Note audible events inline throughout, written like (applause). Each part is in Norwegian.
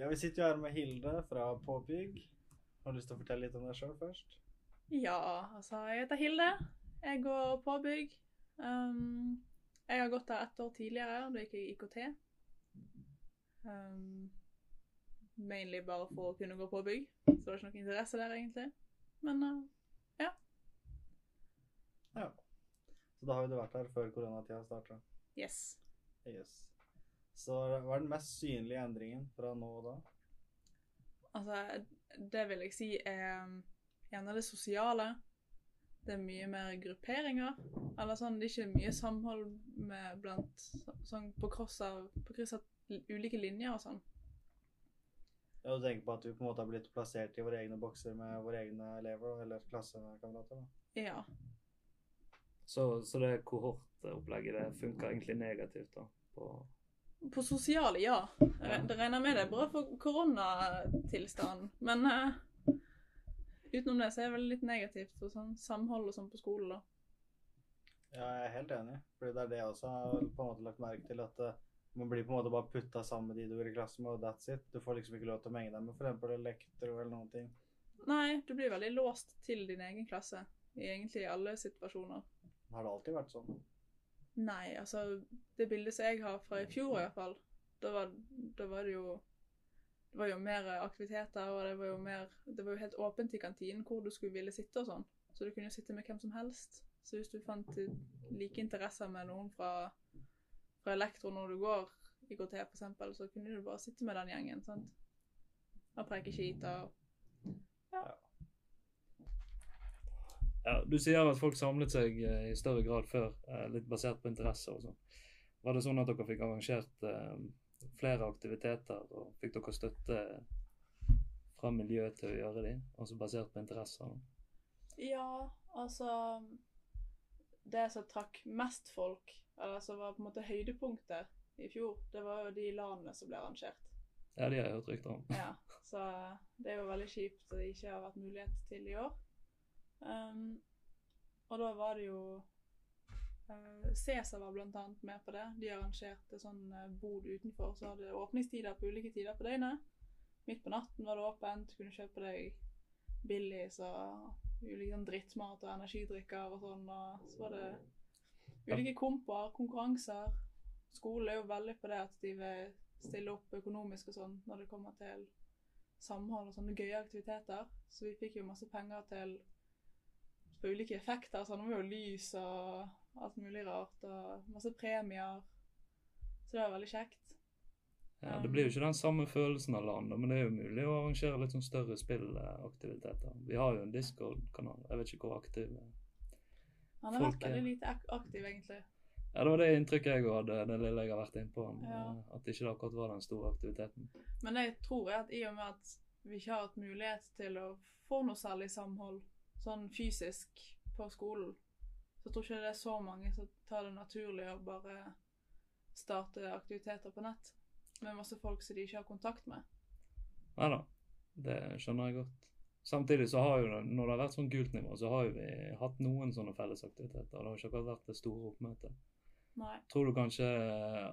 Ja, vi sitter jo her med Hilde fra Påbygg. Har du lyst til å fortelle litt om deg sjøl først? Ja, altså, jeg heter Hilde. Jeg går påbygg. Um, jeg har gått der ett år tidligere, da gikk jeg IKT. Um, mainly bare for å kunne gå påbygg, så det var ikke noe interesse der, egentlig. Men uh, Ja. Så da har jo du vært her før koronatida starta. yes. Yes. Så hva er den mest synlige endringen fra nå og da? Altså, det vil jeg si er um, gjerne det sosiale. Det er mye mer grupperinger. Eller sånn, det er ikke mye samhold med blant sånn på kryss av, på kryss av ulike linjer og sånn. Ja, Du tenker på at du på en måte har blitt plassert i våre egne bokser med våre egne elever eller klassekamerater? da. Ja. Så, så det kohortopplegget det funker egentlig negativt da, på På sosiale, ja. Det regner med det er bra for koronatilstanden. Men uh, utenom det så er det vel litt negativt for sånn samhold og sånn på skolen, da. Ja, jeg er helt enig. Fordi det er det jeg også har på en måte lagt merke til. At uh, man blir på en måte bare putta sammen med de du går i klasse med, og that's it. Du får liksom ikke lov til å menge deg med f.eks. elektro eller noen ting. Nei, du blir veldig låst til din egen klasse. I egentlig alle situasjoner. Har det alltid vært sånn? Nei, altså Det bildet som jeg har fra i fjor i hvert fall, da var, da var det jo det var jo mer aktiviteter, og det var jo mer Det var jo helt åpent i kantinen hvor du skulle ville sitte og sånn. Så du kunne jo sitte med hvem som helst. Så hvis du fant like interesser med noen fra, fra elektro når du går IKT f.eks., så kunne du bare sitte med den gjengen. sant? Og preke skit og Ja, Du sier at folk samlet seg eh, i større grad før, eh, litt basert på interesser og sånn. Var det sånn at dere fikk arrangert eh, flere aktiviteter, og fikk dere støtte fra miljøet til å gjøre de, altså basert på interesser? Ja, altså Det som trakk mest folk, eller som var på en måte høydepunktet i fjor, det var jo de landene som ble arrangert. Ja, de har jeg hørt rykter om. Ja, Så det er jo veldig kjipt at det ikke har vært mulighet til i år. Um, og da var det jo uh, Cæsar var annet med på det. De arrangerte sånn uh, bod utenfor, så hadde åpningstider på ulike tider på døgnet. Midt på natten var det åpent, du kunne kjøpe deg billig, så ulike sånn drittmat og energidrikker og sånn. Og så var det ulike komper, konkurranser. Skolen er jo veldig på det at de vil stille opp økonomisk og sånn når det kommer til samhold og sånne gøye aktiviteter. Så vi fikk jo masse penger til på ulike effekter. Sånn, det var jo lys og alt mulig rart. Og masse premier. Så det var veldig kjekt. Ja, Det blir jo ikke den samme følelsen av landet, men det er jo mulig å arrangere litt sånn større spillaktiviteter. Vi har jo en Discord-kanal. Jeg vet ikke hvor aktiv Han har vært er- veldig lite aktiv, egentlig. Ja, Det var det inntrykket jeg hadde, det lille jeg har vært innpå. Ja. At ikke akkurat var den store aktiviteten. Men det jeg tror er at i og med at vi ikke har hatt mulighet til å få noe særlig samhold sånn fysisk på skolen, så tror ikke det er så mange som tar det naturlig å bare starte aktiviteter på nett med masse folk som de ikke har kontakt med. Nei da, det skjønner jeg godt. Samtidig så har jo det, når det har vært sånn gult nivå, så har jo vi hatt noen sånne fellesaktiviteter. Det har ikke akkurat vært det store oppmøtet. Nei. Tror du kanskje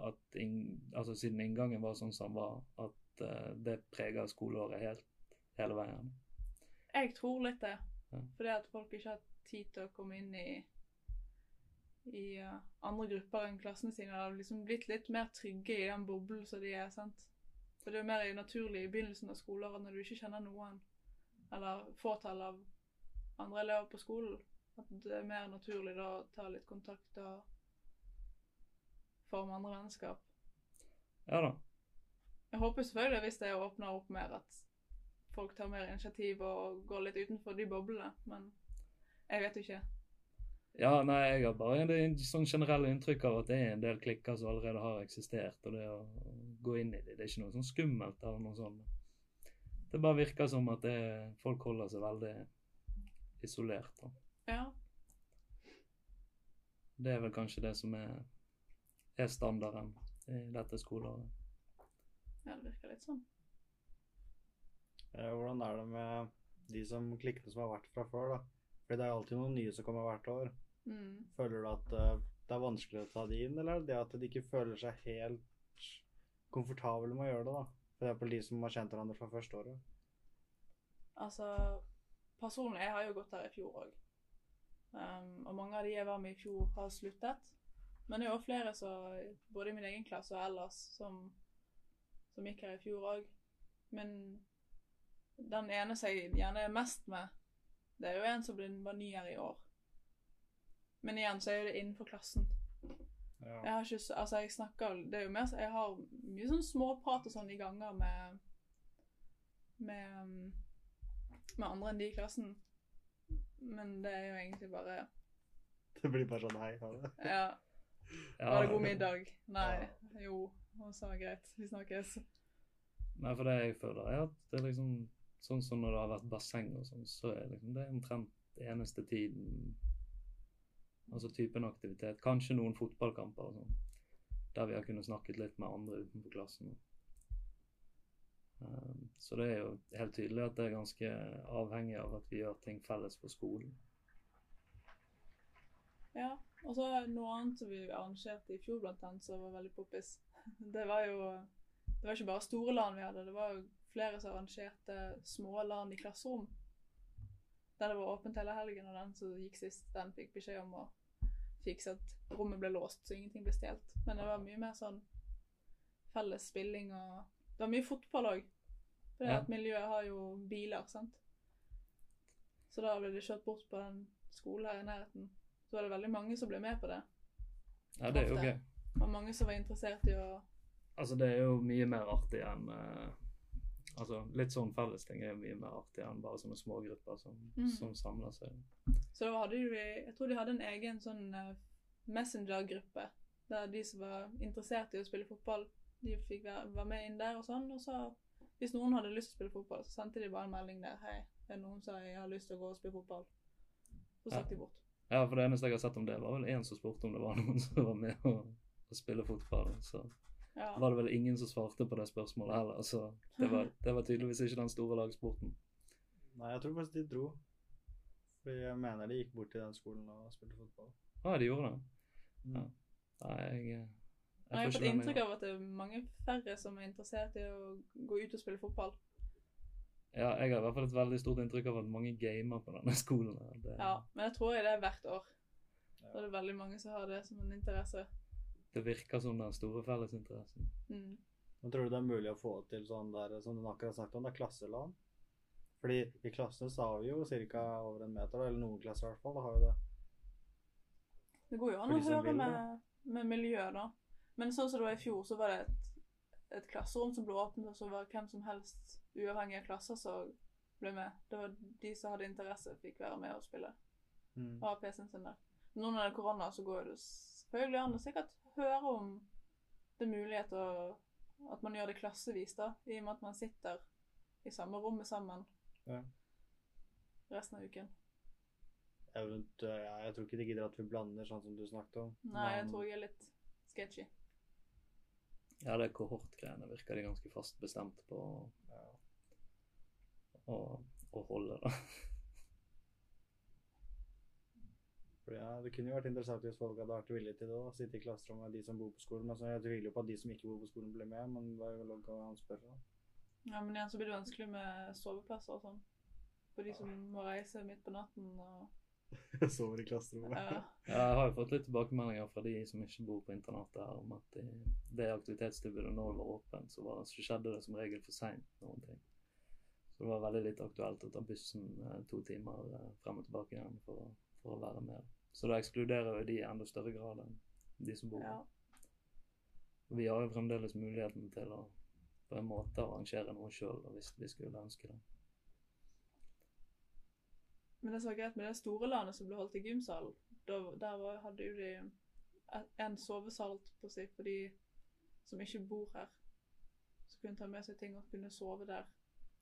at in, altså siden inngangen var sånn som var, at eh, det preger skoleåret helt hele veien? Jeg tror litt det. Fordi at folk ikke har tid til å komme inn i i uh, andre grupper enn klassene sine. Det har liksom blitt litt mer trygge i den boblen som de er. sant? For det er jo mer naturlig i begynnelsen av skoleåret når du ikke kjenner noen, eller fåtall av andre elever på skolen, at det er mer naturlig da å ta litt kontakt og forme andre vennskap. Ja da. Jeg håper selvfølgelig hvis det åpner opp mer at folk tar mer initiativ og går litt utenfor de boblene, men jeg vet jo ikke. Ja, nei, jeg har bare det sånn generelle inntrykk av at det er en del klikker som allerede har eksistert, og det å gå inn i det, det er ikke noe sånn skummelt eller noe sånt. Det bare virker som at det, folk holder seg veldig isolert. Da. Ja, Det er vel kanskje det som er, er standarden i dette skoleåret. ja det virker litt sånn. Eh, Hvordan er det med de som klikkene som har vært fra før, da? Fordi det er alltid noen nye som kommer hvert år. Mm. Føler du at eh, det er vanskelig å ta de inn, eller er det det at de ikke føler seg helt komfortable med å gjøre det, da? For eksempel de som har kjent hverandre fra første året. Altså, personlig, jeg har jo gått her i fjor òg. Um, og mange av de jeg var med i fjor, har sluttet. Men det er jo flere så, både i min egen klasse og ellers, som, som gikk her i fjor òg. Men den ene som jeg gjerne er mest med, det er jo en som var ny her i år. Men igjen så er jo det innenfor klassen. Jeg har ikke, altså jeg snakker, det er jo mer, jeg har mye sånn småprat og sånn i ganger med, med, med andre enn de i klassen. Men det er jo egentlig bare, (laughs) Det blir bare sånn hei, ha det. ja, var det god middag? Nei, jo, og så greit, vi snakkes. Nei, for det jeg føler er at det er liksom sånn som når det har vært basseng og sånn, så er liksom det omtrent eneste tiden Altså typen aktivitet. Kanskje noen fotballkamper og sånn. Der vi har kunnet snakket litt med andre utenfor klassen. Um, så det er jo helt tydelig at det er ganske avhengig av at vi gjør ting felles på skolen. Ja, og så noe annet som vi arrangerte i fjor blant annet, som var veldig poppis. (laughs) Det var jo, det var ikke bare store LAN vi hadde, det var jo flere som arrangerte små LAN i klasserom. Der det var åpent hele helgen, og den som gikk sist, den fikk beskjed om å fikse at rommet ble låst, så ingenting ble stjålet. Men det var mye mer sånn felles spilling og Det var mye fotball òg. For det Ja. at miljøet har jo biler, sant. Så da ble det kjørt bort på den skolen her i nærheten. Så var det veldig mange som ble med på det. Ja, det er jo gøy. Okay. Og mange som var interessert i å Altså, det er jo mye mer artig enn eh, Altså, litt sånn fellesting er mye mer artig enn bare sånne smågrupper som, Mm. som samler seg. Så da hadde de Jeg tror de hadde en egen sånn eh, Messenger-gruppe der de som var interessert i å spille fotball, de fikk være, være med inn der og sånn. Og så hvis noen hadde lyst til å spille fotball, så sendte de bare en melding der. Hei, det er noen som jeg har lyst til å gå og spille fotball. Så Ja. de bort. Ja, for det eneste jeg har sett om det, var vel én som spurte om det var noen som var med å, å spille fotball. Så Ja. var det vel ingen som svarte på det spørsmålet heller. Så det var, det var tydeligvis ikke den store lagsporten. Nei, jeg tror faktisk de dro. Fordi jeg mener de gikk bort til den skolen og spilte fotball. Å, de gjorde det? Mm. Ja. Nei, jeg, jeg, Jeg har fått inntrykk av at det er mange færre som er interessert i å gå ut og spille fotball. Ja, jeg har i hvert fall et veldig stort inntrykk av at mange gamer på denne (laughs) skolen. Det, Ja, Men jeg tror det er hvert år. Ja. er det veldig mange som har det som en interesse. Det virker som den store fellesinteressen. Mm. Men tror du det er mulig å få til sånn der, som du akkurat snakket om, det er klasseland? Fordi i klassene så har vi jo ca. over en meter, eller noen klasser i hvert fall, da har vi det. Det går jo an å høre vil med, med miljøet, da. Men sånn som det var i fjor, så var det et, et klasserom som ble åpnet, og så var hvem som helst, uavhengig av klasser, som ble med. Det var de som hadde interesse, fikk være med og spille. Mm. Og ha PC-en sin der. Nå når det er korona, så går det selvfølgelig an å sikkert høre om det er mulighet å at man gjør det klassevis, da, i og med at man sitter i samme rommet sammen Ja. resten av uken. Eventuelt, ja, jeg tror ikke de gidder at vi blander sånn som du snakket om. Nei, jeg tror jeg er litt sketchy. Ja, det kohortgreiene virker de ganske fast bestemt på å, Ja. å, å holde, da. For ja, Det kunne jo vært interessant hvis folk hadde vært villige til det. da, Sitte i klasserommet med de som bor på skolen. Men jeg tviler jo på at de som ikke bor på skolen, blir med. Men det er jo lov å han spørre. da. Ja, men igjen så blir det vanskelig med soveplasser og sånn. For de som må reise midt på natten og (laughs) Sover i klasserommet. ja. Ja, jeg har jo fått litt tilbakemeldinger fra de som ikke bor på internatet her, om at det, det aktivitetstilbudet når var åpent, så, var, så skjedde det som regel for seint noen ting. Så det var veldig litt aktuelt å ta bussen eh, to timer eh, frem og tilbake igjen for, for å være med. Så da ekskluderer jo de i enda større grad enn de som bor her. Og Vi har jo fremdeles muligheten til å på en måte arrangere noe sjøl hvis vi skulle ønske det. Men det som var greit med det store landet som ble holdt i gymsalen, der var, hadde jo de en sovesal på å for de som ikke bor her. Som kunne ta med seg ting og kunne sove der.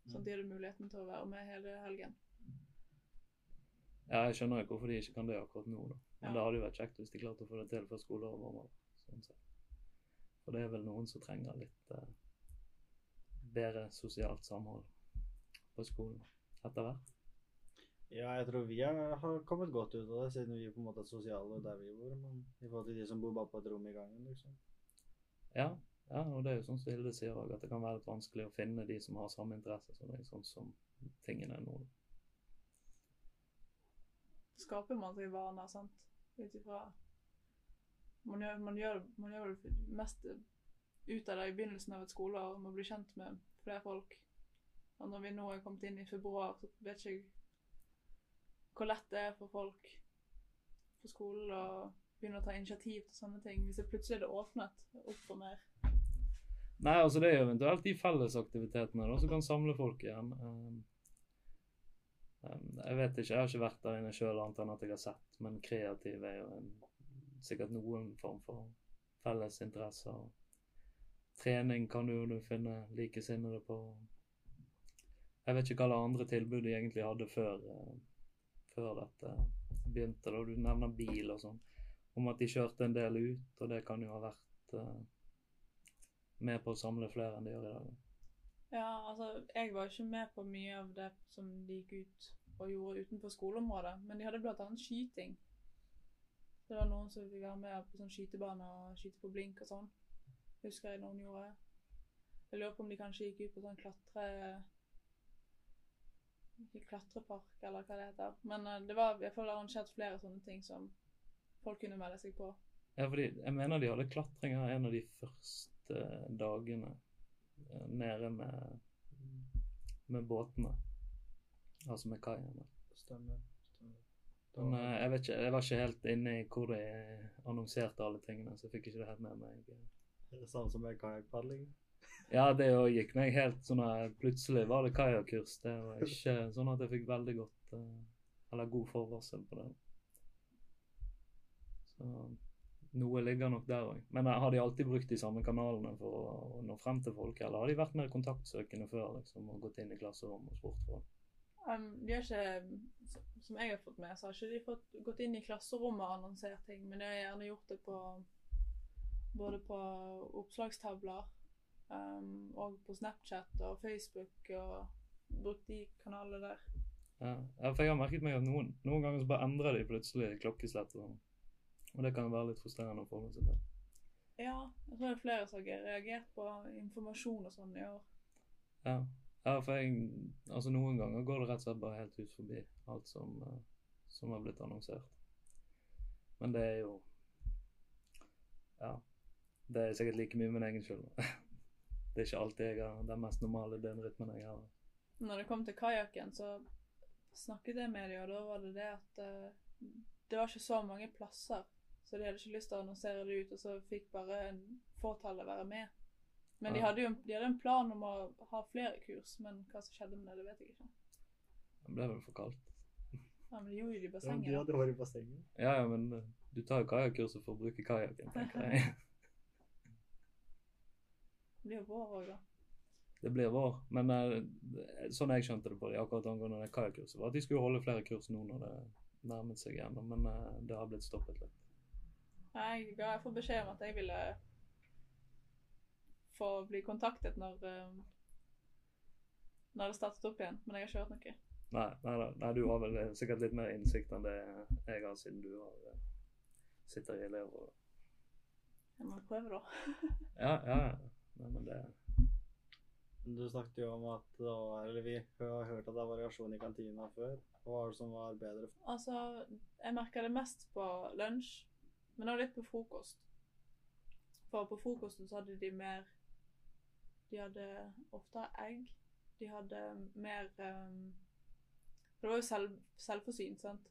Sånn at de hadde muligheten til å være med hele helgen. Ja, jeg skjønner jo hvorfor de ikke kan det akkurat nå, da. Men Ja. det hadde jo vært kjekt hvis de klarte å få det til før skoleåret var over. Sånn sett. For det er vel noen som trenger litt eh, bedre sosialt samhold på skolen etter hvert. Ja, jeg tror vi er, har kommet godt ut av det, siden vi på en måte er sosiale der vi bor. Men i forhold til de som bor bare på et rom i gangen, liksom. Ja, ja, og det er jo sånn som Hilde sier òg, at det kan være litt vanskelig å finne de som har samme interesse som deg, sånn som tingene er nå. Skaper man seg vaner, sant? Ut ifra man man, man gjør det mest ut av det i begynnelsen av et skoleår, Man blir bli kjent med flere folk. Og når vi nå er kommet inn i februar, så vet ikke jeg hvor lett det er for folk på skolen å begynne å ta initiativ til sånne ting, hvis det plutselig er det åpnet opp for mer. Nei, altså det er eventuelt de fellesaktivitetene da, som kan samle folk igjen. Um, jeg vet ikke, jeg har ikke vært der inne sjøl annet enn at jeg har sett, men kreativ er jo en, sikkert noen form for felles interesser. Trening kan du jo finne likesinnede på. Jeg vet ikke hva det andre tilbud de egentlig hadde før, uh, før dette begynte. da, Du nevner bil og sånn. Om at de kjørte en del ut, og det kan jo ha vært uh, med på å samle flere enn de gjør i dag. Ja, altså, jeg var ikke med på mye av det som de gikk ut og gjorde utenfor skoleområdet, men de hadde annet skyting. Det var noen som fikk være med på sånn skytebane og skyte på blink og sånn. Husker jeg noen gjorde. Jeg lurer på om de kanskje gikk ut på sånn klatre... Klatrepark, eller hva det heter. Men uh, det var i hvert fall arrangert flere sånne ting som folk kunne melde seg på. Ja, fordi jeg mener de hadde klatring her en av de første dagene nede med, med båtene. Altså med kaiene. Stemmer. Stemmer. Men eh, jeg vet ikke, jeg var ikke helt inne i hvor de annonserte alle tingene, så jeg fikk ikke det helt med meg. Er det samme som med kajakkpadling? Ja, det gikk meg helt sånn at plutselig var det kajakkurs. Det var ikke sånn at jeg fikk veldig godt eh, eller god forvarsel på det. Så noe ligger nok der òg. Men eh, har de alltid brukt de samme kanalene for å, å nå frem til folk, eller har de vært mer kontaktsøkende før liksom, og gått inn i klasserom og spurt folk? Um, de har ikke, som jeg har fått med, så har ikke de fått gått inn i klasserommet og annonsert ting, men de har gjerne gjort det på både på oppslagstavler um, og på Snapchat og Facebook og brukt de kanalene der. Ja, ja, for jeg har merket meg at noen, noen ganger så bare endrer de plutselig klokkeslett. Og, sånn. Og det kan være litt frustrerende å forholde seg til. Ja, jeg tror det er flere som har reagert på informasjon og sånn i år. Ja. ja, for jeg Altså, noen ganger går det rett og slett bare helt ut forbi alt som, eh, som har blitt annonsert. Men det er jo Ja. Det er sikkert like mye min egen skyld. (laughs) Det er ikke alltid jeg har den mest normale døgnrytmen jeg har. Når det kom til kajakken, så snakket jeg med dem, og da var det det at uh, det var ikke så mange plasser. Så de hadde ikke lyst til å annonsere det ut, og så fikk bare en fåtallet være med. Men de hadde jo en, de hadde en plan om å ha flere kurs, men hva som skjedde med det, det vet jeg ikke. Det ble vel for kaldt. Ja, Men de gjorde jo det i Ja, bassenget. de da. hadde vært i bassenget. Ja, ja, men eh, du tar jo kajakkurset for å bruke kajakken, tenker jeg. (laughs) Det blir jo vår òg, da. Det blir vår. Men eh, sånn jeg skjønte det på de akkurat angående det kajakkurset, var at de skulle holde flere kurs nå når det nærmet seg igjen. Men eh, det har blitt stoppet litt. Jeg ga jeg får beskjed om at jeg ville få bli kontaktet når um, når det startet opp igjen, men jeg har ikke hørt noe. Nei, nei, nei, du har vel eh, sikkert litt mer innsikt enn det jeg har, siden du har eh, sitter i elevrådet. Jeg må prøve, da. (laughs) Ja, ja. ja. Nei, men det Du snakket jo om at var, eller vi har hørt at det er variasjon i kantina før. Hva var det som var bedre? Altså, jeg merka det mest på lunsj, men også litt på frokost. For på frokosten så hadde de mer De hadde ofte egg. De hadde mer um, For det var jo selv, selvforsynt, sant?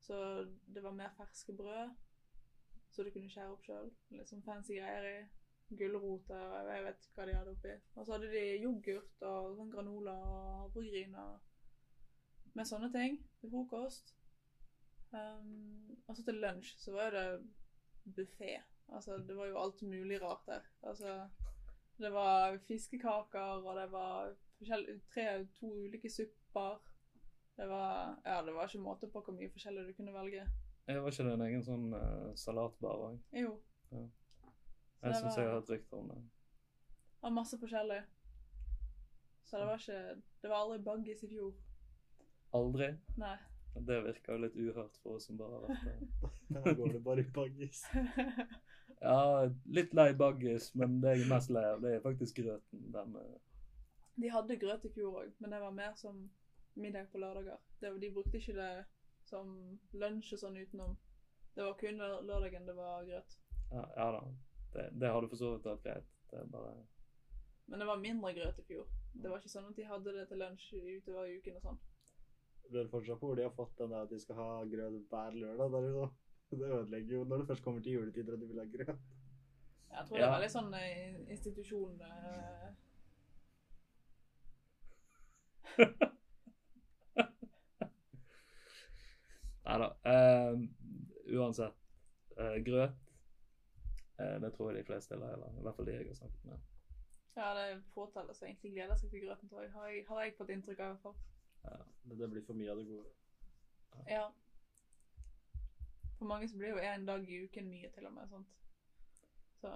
Så det var mer ferske brød, så du kunne skjære opp sjøl. Litt sånn fancy greier i. Gulroter og jeg vet hva de hadde oppi. Og så hadde de yoghurt og sånn granola og havregryn og med sånne ting til frokost. Um, og så til lunsj så var det buffé. Altså, det var jo alt mulig rart der. Altså, det var fiskekaker, og det var tre, to ulike supper. Det var Ja, det var ikke måte på hvor mye forskjellig du kunne velge. Jeg var ikke det en egen sånn uh, salatbar òg? Jo. Ja. Jeg syns jeg har hørt rykter om det. Det var masse forskjellig. Så det var ikke Det var aldri baggis i fjor. Aldri. Nei. Det virker litt uhørt for oss som bare har vært der. (laughs) Da går det bare i baggis. (laughs) Ja, litt lei baggis, men det jeg er mest lei av, det er faktisk grøten. Den, eh, De hadde grøt i fjor òg, men det var mer som middag på lørdager. Det, var- de brukte ikke det som lunsj og sånn utenom. Det var kun lørdagen det var grøt. ja, ja da, det, det hadde for så vidt vært greit. Det er bare Men det var mindre grøt i fjor. Det var ikke sånn at de hadde det til lunsj utover i uken og sånn. Lurer fortsatt på hvor de har fått den der at de skal ha grøt hver lørdag. (laughs) Det ødelegger jo når det først kommer til juletider og de vil ha grøt. Jeg tror det er veldig sånn eh, institusjon eh, (laughs) Nei da. Uh, uansett. Uh, grøt. eh, det tror jeg de fleste er eller i hvert fall de jeg har snakket med. Ja, det er fåtallet som egentlig gleder seg til grøten, tror jeg. Har jeg, har jeg fått inntrykk av i hvert fall. Det, det blir for mye av det gode. Ja. For mange så blir jo en dag i uken mye, til og med. sånt. Så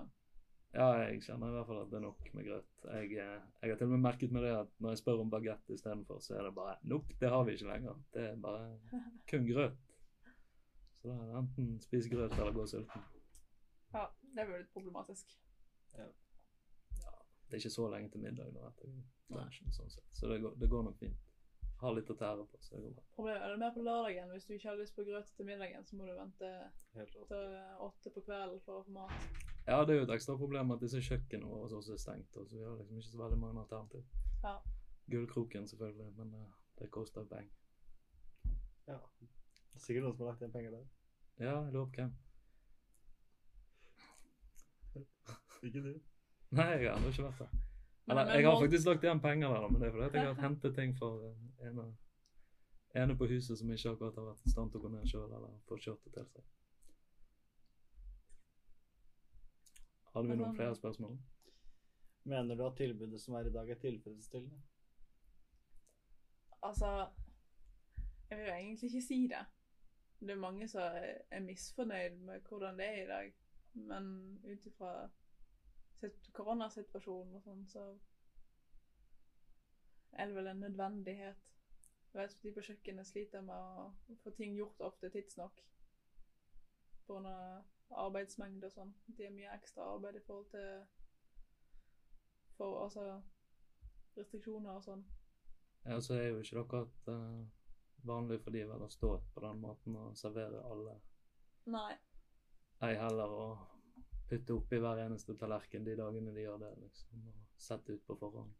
Ja, jeg kjenner i hvert fall at det er nok med grøt. Jeg, eh, jeg har til og med merket med det at når jeg spør om bagett istedenfor, så er det bare Nope, det har vi ikke lenger. Det er bare (laughs) kun grøt. Så da er det enten spise grøt eller gå sulten. ja, det blir litt problematisk. Ja, Det er ikke så lenge til middag nå etter lunsjen, sånn sett. Så det går, det går nok fint. Har litt å tære på, så det går bra. Problemet er det mer på lørdagen. Hvis du ikke har lyst på grøt til middagen, så må du vente til åtte på kvelden for å få mat. Ja, det er jo et ekstra problem at disse kjøkkenene våre også er stengt, og så vi har liksom ikke så veldig mange alternativ. Ja. Gullkroken selvfølgelig, men uh, det koster penger. Ja. Det er sikkert noen som har lagt igjen penger der. Ja, jeg lurer på hvem. Ikke du? Nei, jeg har ennå ikke vært der. Eller, jeg har faktisk lagt igjen penger der, men det er fordi jeg har (laughs) hentet ting for eh, ene, ene på huset som ikke akkurat har vært i stand til å gå ned sjøl, eller få kjørt det til seg. Hadde vi noen flere spørsmål? Mener du at tilbudet som er i dag, er tilfredsstillende? Altså Jeg vil jo egentlig ikke si det. Det er mange som er misfornøyd med hvordan det er i dag. Men ut ifra koronasituasjonen og sånn, så er det vel en nødvendighet. Vet De på kjøkkenet sliter med å få ting gjort ofte tidsnok. Pga. arbeidsmengde og sånn. De har mye ekstra arbeid i forhold til for, altså, restriksjoner og sånn. Ja, så er jo ikke akkurat uh, vanlig for de vel å stå på den måten og servere alle. Nei. Ei heller å putte oppi hver eneste tallerken de dagene de gjør det, liksom. Og sette ut på forhånd.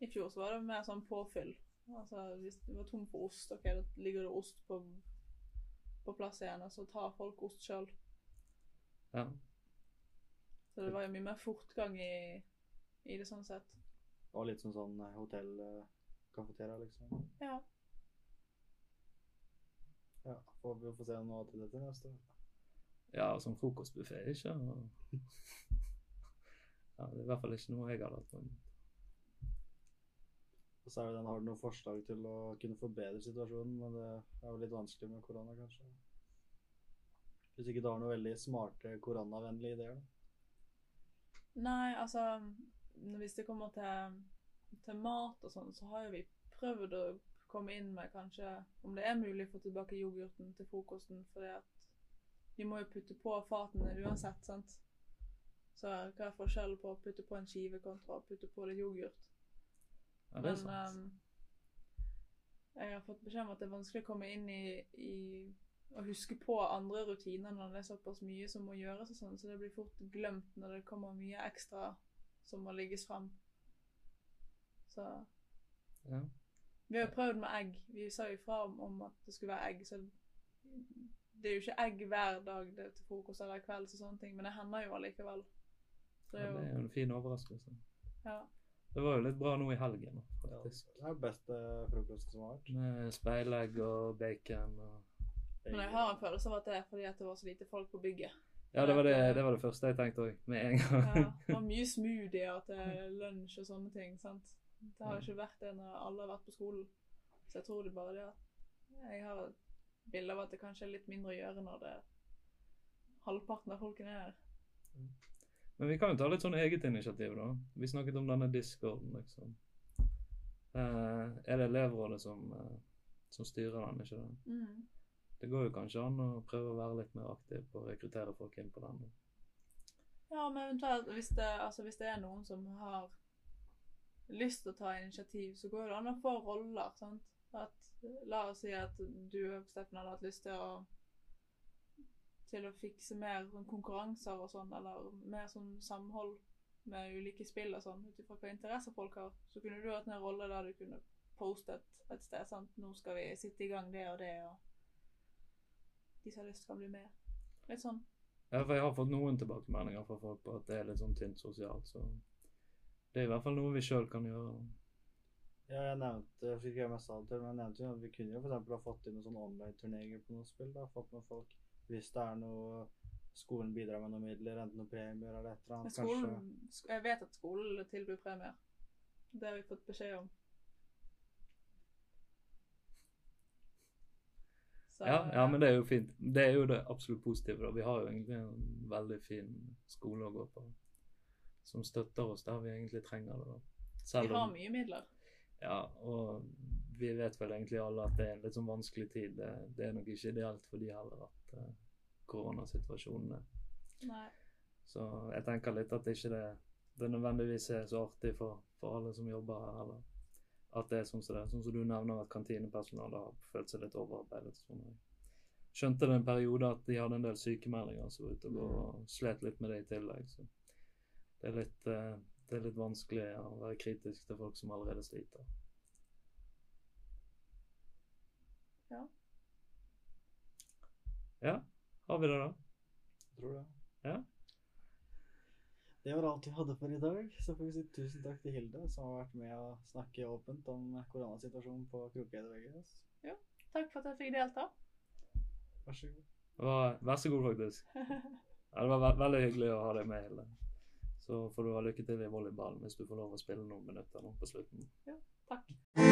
I fjor så var det mer sånn påfyll. Altså Hvis du var tom for ost, ok, da ligger det ost på, på plass igjen, og så tar folk ost sjøl. Ja. Så det var jo mye mer fortgang i, i det sånn sett. Og litt som sånn hotellkafeteria, liksom. Ja. Ja, får vi få se noe til dette neste år. Ja, som frokostbuffé, ikke? Og... (laughs) Ja, det er i hvert fall ikke noe jeg har lagt meg. Og så er det den, har du noen forslag til å kunne forbedre situasjonen, men det er jo litt vanskelig med korona, kanskje. Hvis ikke du har noen veldig smarte koronavennlige ideer, da. Nei, altså Hvis det kommer til, til mat og sånn, så har jo vi prøvd å komme inn med kanskje Om det er mulig å få tilbake yoghurten til frokosten, fordi at vi må jo putte på fatene uansett, sant. Så hva er forskjellen på å putte på en skive kontra å putte på litt yoghurt? Ja, det er Men sant. ehm, jeg har fått beskjed om at det er vanskelig å komme inn i, i å huske på andre rutiner når det er såpass mye som må gjøres og sånn, så det blir fort glemt når det kommer mye ekstra som må ligges frem. Så Ja. vi har jo prøvd med egg. Vi sa jo fra om, om at det skulle være egg, så det er jo ikke egg hver dag det er til frokost eller kvelds og sånne ting, men det hender jo allikevel. Så det Ja, er det er jo en fin overraskelse. Ja. Det var jo litt bra nå i helgen, Ja, faktisk. det er jo beste frokosten som har vært. Med speilegg og bacon og Men jeg har en følelse av at det er fordi at det var så lite folk på bygget. Ja, det var det, det, var det første jeg tenkte òg, med en gang. Ja, (laughs) det var mye smoothier til lunsj og sånne ting. sant? Det har jo ikke vært det når alle har vært på skolen. Så jeg tror det bare det at jeg har bilde av at det kanskje er litt mindre å gjøre når det halvparten av folkene er her. Men vi kan jo ta litt sånn eget initiativ, da. Vi snakket om denne discorden, liksom. Eh, er det elevrådet som, eh, som styrer den, ikke det? Mm. Det går jo kanskje an å prøve å være litt mer aktiv på å rekruttere folk inn på den. Ja, men eventuelt hvis det, altså hvis det er noen som har lyst til å ta initiativ, så går det an å få roller. sant? At, la oss si at du Steffen, hadde hatt lyst til å til å fikse mer sånn konkurranser og sånn, eller mer sånn samhold med ulike spill og sånn, ut ifra hva interesser folk har, så kunne du hatt en rolle der du kunne postet et sted. sant? Nå skal vi sitte i gang det og det, og de som har lyst, kan bli med. Litt sånn. Ja, for jeg har fått noen tilbakemeldinger fra folk på at det er litt sånn tynt sosialt, så det er i hvert fall noe vi sjøl kan gjøre. Ja, jeg nevnte jeg fikk jeg mest av det til, men jeg nevnte jo at vi kunne jo for eksempel ha fått inn noen sånne online-turneringer på noen spill. da, Fått med folk hvis det er noe skolen bidrar med noen midler, enten noen premier eller et eller Men annet. skolen, kanskje. jeg vet at skolen tilbyr premier. Det har vi fått beskjed om. Så, Ja, ja, men det er jo fint. Det er jo det absolutt positive. da. Vi har jo egentlig en veldig fin skole å gå på, som støtter oss der vi egentlig trenger det. da. Vi har om mye midler. Ja, og vi vet vel egentlig alle at det er en litt sånn vanskelig tid. Det, det er nok ikke ideelt for de heller at uh, koronasituasjonen er. Nei. Så jeg tenker litt at ikke det, det nødvendigvis er så artig for, for alle som jobber her heller. At det er sånn som det er. Sånn som du nevner at kantinepersonalet har følt seg litt overarbeidet. Sånn. Jeg skjønte det en periode at de hadde en del sykemeldinger som var ute og, gå og slet litt med det i tillegg. Så det er litt, eh, det er litt vanskelig å være kritisk til folk som allerede sliter. Ja. Ja, har vi det da? Jeg tror det. Ja. Det var alt vi hadde for i dag. Så får vi si tusen takk til Hilde, som har vært med å snakke åpent om koronasituasjonen på Krokeide Ja, Takk for at jeg fikk delta. Vær så god. Var, vær så god, faktisk. (laughs) Ja, det var ve veldig hyggelig å ha deg med, Hilde. Så får du ha lykke til i volleyball hvis du får lov å spille noen minutter nå på slutten. Ja, Takk.